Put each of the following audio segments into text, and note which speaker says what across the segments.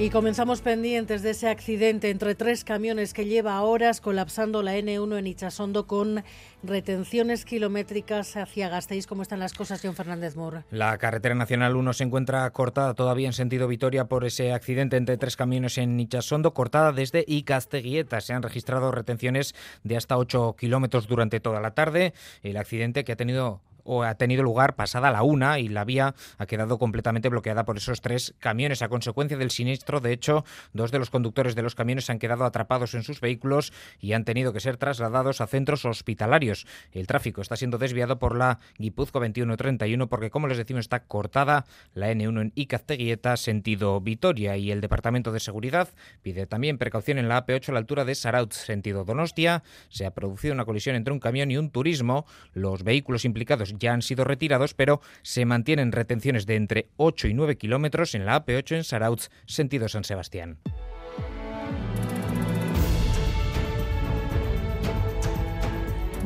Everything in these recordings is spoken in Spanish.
Speaker 1: Y comenzamos pendientes de ese accidente entre tres camiones que lleva horas colapsando la N1 en Ichasondo con retenciones kilométricas hacia Gasteiz. ¿Cómo están las cosas, John Fernández Moore?
Speaker 2: La carretera nacional 1 se encuentra cortada todavía en sentido Vitoria por ese accidente entre tres camiones en Ichasondo, cortada desde Icasteguieta. Se han registrado retenciones de hasta 8 kilómetros durante toda la tarde. El accidente que ha tenido o ha tenido lugar pasada la una y la vía ha quedado completamente bloqueada por esos tres camiones. A consecuencia del siniestro, de hecho, dos de los conductores de los camiones han quedado atrapados en sus vehículos y han tenido que ser trasladados a centros hospitalarios. El tráfico está siendo desviado por la Guipuzco 2131 porque, como les decimos, está cortada la N1 en Icazteguieta, sentido Vitoria, y el Departamento de Seguridad pide también precaución en la AP8 a la altura de Saraut, sentido Donostia. Se ha producido una colisión entre un camión y un turismo. Los vehículos implicados ya han sido retirados, pero se mantienen retenciones de entre 8 y 9 kilómetros en la AP8 en Sarautz, sentido San Sebastián.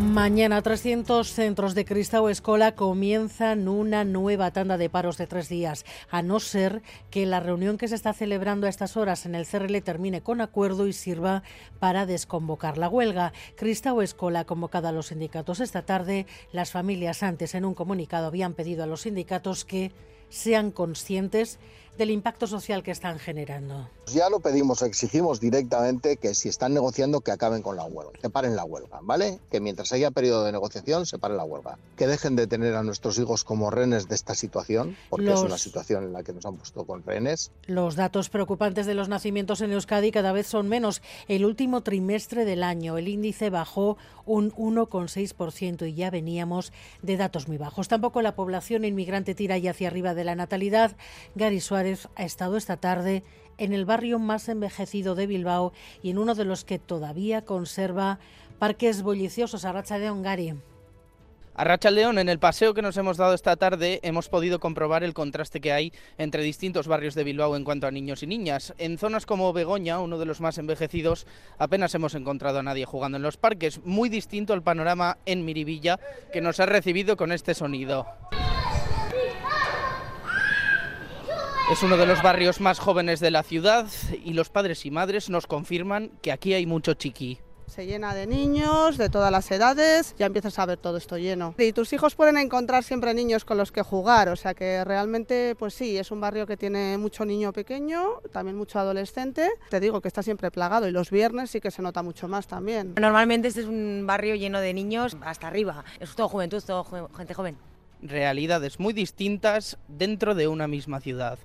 Speaker 1: Mañana 300 centros de Cristau Escola comienzan una nueva tanda de paros de tres días, a no ser que la reunión que se está celebrando a estas horas en el CRL termine con acuerdo y sirva para desconvocar la huelga. Cristau Escola convocada a los sindicatos esta tarde. Las familias antes en un comunicado habían pedido a los sindicatos que sean conscientes del impacto social que están generando.
Speaker 3: Ya lo pedimos, exigimos directamente que si están negociando que acaben con la huelga, que paren la huelga, ¿vale? Que mientras haya periodo de negociación se pare la huelga. Que dejen de tener a nuestros hijos como renes de esta situación, porque los, es una situación en la que nos han puesto con renes.
Speaker 1: Los datos preocupantes de los nacimientos en Euskadi cada vez son menos. El último trimestre del año el índice bajó un 1,6% y ya veníamos de datos muy bajos. Tampoco la población inmigrante tira ya hacia arriba de la natalidad. Gary Suárez ha estado esta tarde en el barrio más envejecido de Bilbao y en uno de los que todavía conserva parques bulliciosos, Arracha de Ongari.
Speaker 4: A León, en el paseo que nos hemos dado esta tarde, hemos podido comprobar el contraste que hay entre distintos barrios de Bilbao en cuanto a niños y niñas. En zonas como Begoña, uno de los más envejecidos, apenas hemos encontrado a nadie jugando en los parques. Muy distinto al panorama en Miribilla, que nos ha recibido con este sonido. Es uno de los barrios más jóvenes de la ciudad y los padres y madres nos confirman que aquí hay mucho chiqui.
Speaker 5: Se llena de niños de todas las edades, ya empiezas a ver todo esto lleno. Y tus hijos pueden encontrar siempre niños con los que jugar, o sea que realmente, pues sí, es un barrio que tiene mucho niño pequeño, también mucho adolescente. Te digo que está siempre plagado y los viernes sí que se nota mucho más también.
Speaker 6: Normalmente este es un barrio lleno de niños hasta arriba, es todo juventud, todo gente joven.
Speaker 4: Realidades muy distintas dentro de una misma ciudad.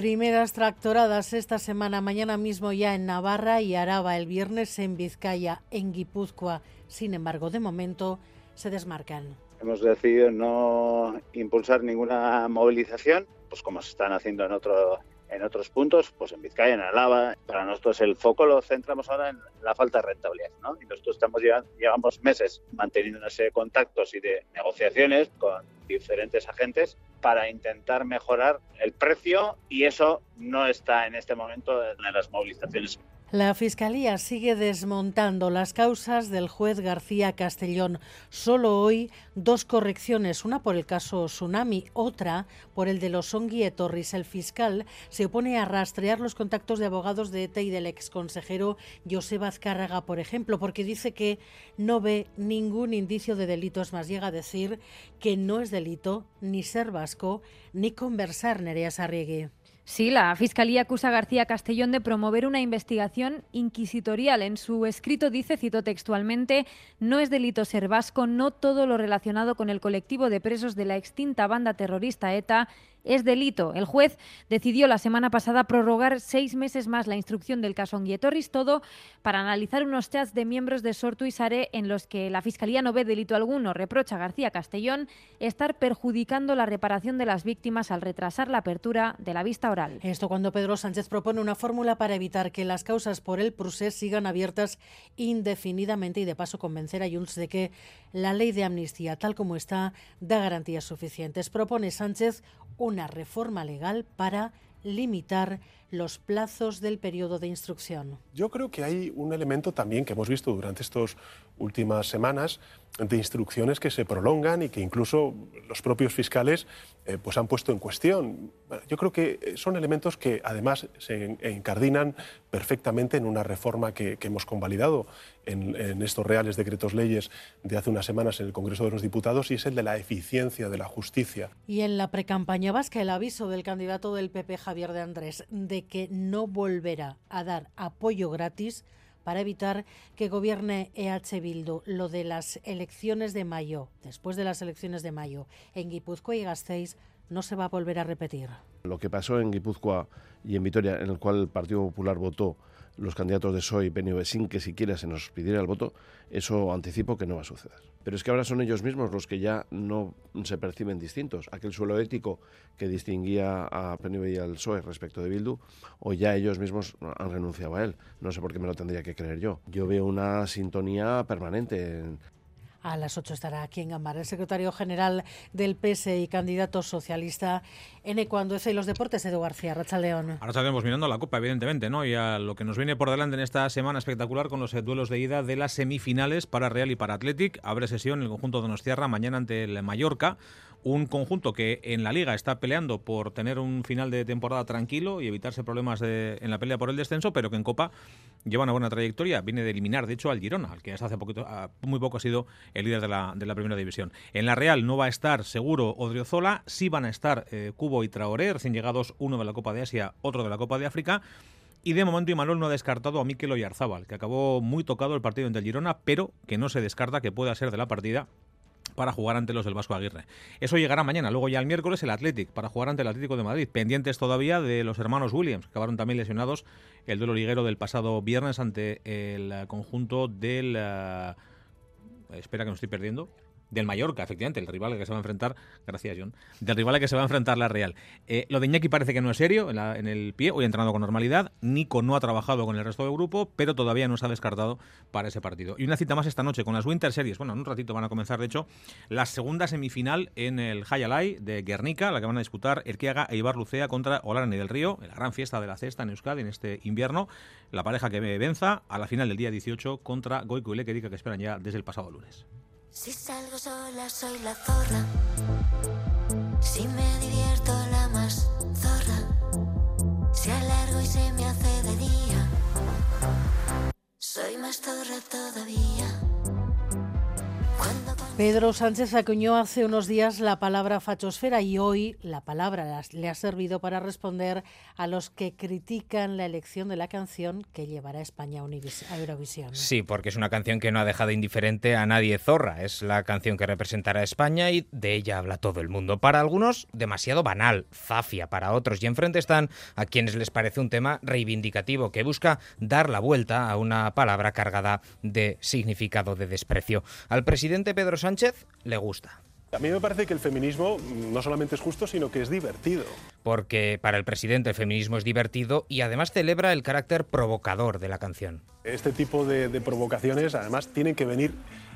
Speaker 1: Primeras tractoradas esta semana, mañana mismo ya en Navarra y Araba, el viernes en Vizcaya, en Guipúzcoa. Sin embargo, de momento se desmarcan.
Speaker 7: Hemos decidido no impulsar ninguna movilización, pues como se están haciendo en otro en otros puntos, pues en Vizcaya, en Álava. Para nosotros el foco lo centramos ahora en la falta de rentabilidad, ¿no? Y nosotros estamos llevamos meses manteniendo ese contactos y de negociaciones con diferentes agentes para intentar mejorar el precio y eso no está en este momento en las movilizaciones
Speaker 1: la Fiscalía sigue desmontando las causas del juez García Castellón. Solo hoy dos correcciones, una por el caso Tsunami, otra por el de los Torres. El fiscal se opone a rastrear los contactos de abogados de ETA y del exconsejero José Azcárraga, por ejemplo, porque dice que no ve ningún indicio de delito. Es más, llega a decir que no es delito ni ser vasco ni conversar, Nerea Sarriegui.
Speaker 8: Sí, la Fiscalía acusa a García Castellón de promover una investigación inquisitorial. En su escrito dice, cito textualmente, no es delito ser vasco, no todo lo relacionado con el colectivo de presos de la extinta banda terrorista ETA es delito. El juez decidió la semana pasada prorrogar seis meses más la instrucción del caso Onguietorris, todo para analizar unos chats de miembros de Sortu y Sare en los que la Fiscalía no ve delito alguno. Reprocha a García Castellón estar perjudicando la reparación de las víctimas al retrasar la apertura de la vista oral.
Speaker 1: Esto cuando Pedro Sánchez propone una fórmula para evitar que las causas por el procés sigan abiertas indefinidamente y de paso convencer a Junts de que la ley de amnistía, tal como está, da garantías suficientes. Propone Sánchez una reforma legal para limitar los plazos del periodo de instrucción.
Speaker 9: Yo creo que hay un elemento también que hemos visto durante estas últimas semanas de instrucciones que se prolongan y que incluso los propios fiscales eh, pues han puesto en cuestión. Yo creo que son elementos que además se encardinan perfectamente en una reforma que, hemos convalidado en, en, estos reales decretos leyes de hace unas semanas en el Congreso de los Diputados y es el de la eficiencia de la justicia.
Speaker 1: Y en la precampaña vasca el aviso del candidato del PP Javier de Andrés de que no volverá a dar apoyo gratis para evitar que gobierne EH Bildu. Lo de las elecciones de mayo, después de las elecciones de mayo, en Guipúzcoa y Gasteiz, no se va a volver a repetir.
Speaker 10: Lo que pasó en Guipúzcoa y en Vitoria, en el cual el Partido Popular votó los candidatos de PSOE y PNV sin que siquiera se nos pidiera el voto, eso anticipo que no va a suceder. Pero es que ahora son ellos mismos los que ya no se perciben distintos. Aquel suelo ético que distinguía a PNV y al PSOE respecto de Bildu, o ya ellos mismos han renunciado a él. No sé por qué me lo tendría que creer yo. Yo veo una sintonía permanente.
Speaker 1: A las 8 estará aquí en Gambara el secretario general del PS y candidato socialista en Ecuandueza y los deportes, Edu García, Rachaldeón.
Speaker 11: Ahora estaremos mirando la Copa, evidentemente, ¿no? Y a lo que nos viene por delante en esta semana espectacular con los duelos de ida de las semifinales para Real y para Athletic. Abre sesión el conjunto de Nostierra mañana ante el Mallorca un conjunto que en la liga está peleando por tener un final de temporada tranquilo y evitarse problemas en la pelea por el descenso, pero que en Copa lleva una buena trayectoria. Viene de eliminar, de hecho, al Girona, al que hasta hace muy poco ha sido el líder de la, primera división. En la Real no va a estar seguro Odriozola, sí van a estar eh, Cubo y Traoré, recién llegados, uno de la Copa de Asia, otro de la Copa de África. Y de momento Imanol no ha descartado a Mikel Oyarzábal, que acabó muy tocado el partido entre el Girona, pero que no se descarta que pueda ser de la partida para jugar ante los del Vasco Aguirre. Eso llegará mañana. Luego ya el miércoles el Athletic para jugar ante el Atlético de Madrid. Pendientes todavía de los hermanos Williams, que acabaron también lesionados el duelo liguero del pasado viernes ante el conjunto del... Eh, espera que me estoy perdiendo del Mallorca, efectivamente, el rival que se va a enfrentar, gracias John, del rival que se va a enfrentar la Real. Eh, lo de Iñaki parece que no es serio en, el pie, hoy ha entrenado con normalidad, Nico no ha trabajado con el resto del grupo, pero todavía no se ha descartado para ese partido. Y una cita más esta noche con las Winter Series, bueno, en un ratito van a comenzar, de hecho, la segunda semifinal en el Hayalay de Guernica, la que van a disputar Erquiaga e Ibar Lucea contra Olarani del Río, en la gran fiesta de la cesta en Euskadi en este invierno, la pareja que venza a la final del día 18 contra Goico y Lequerica que esperan ya desde el pasado lunes. Si salgo sola soy la zorra. Si me divierto la más zorra. Si alargo y se me hace de día. Soy más zorra todavía.
Speaker 1: Pedro Sánchez acuñó hace unos días la palabra fachosfera y hoy la palabra le ha servido para responder a los que critican la elección de la canción que llevará a España a Eurovisión.
Speaker 2: Sí, porque es una canción que no ha dejado indiferente a nadie zorra. Es la canción que representará a España y de ella habla todo el mundo. Para algunos, demasiado banal, zafia para otros. Y enfrente están a quienes les parece un tema reivindicativo que busca dar la vuelta a una palabra cargada de significado de desprecio. Al presidente Pedro Sánchez Sánchez le gusta.
Speaker 9: A mí me parece que el feminismo no solamente es justo, sino que es divertido.
Speaker 2: Porque para el presidente el feminismo es divertido y además celebra el carácter provocador de la canción.
Speaker 9: Este tipo de, provocaciones además tienen que venir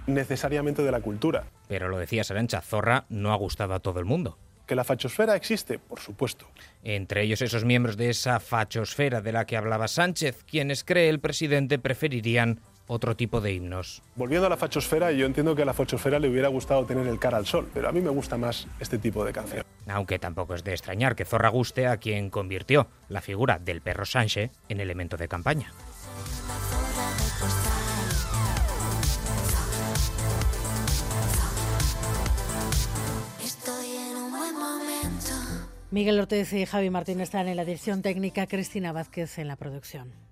Speaker 9: necesariamente de la cultura.
Speaker 2: Pero lo decía Sarancha, Zorra no ha gustado a todo el mundo.
Speaker 9: ¿Que la fachosfera existe? Por supuesto.
Speaker 2: Entre ellos esos miembros de esa fachosfera de la que hablaba Sánchez, quienes cree el presidente preferirían otro tipo de himnos.
Speaker 9: Volviendo a la fachosfera, yo entiendo que a la fachosfera le hubiera gustado tener el cara al sol, pero a mí me gusta más este tipo de canción.
Speaker 2: Aunque tampoco es de extrañar que Zorra guste a quien convirtió la figura del perro Sánchez en elemento de campaña.
Speaker 1: Miguel Ortez y Javi Martín están en la dirección técnica, Cristina Vázquez en la producción.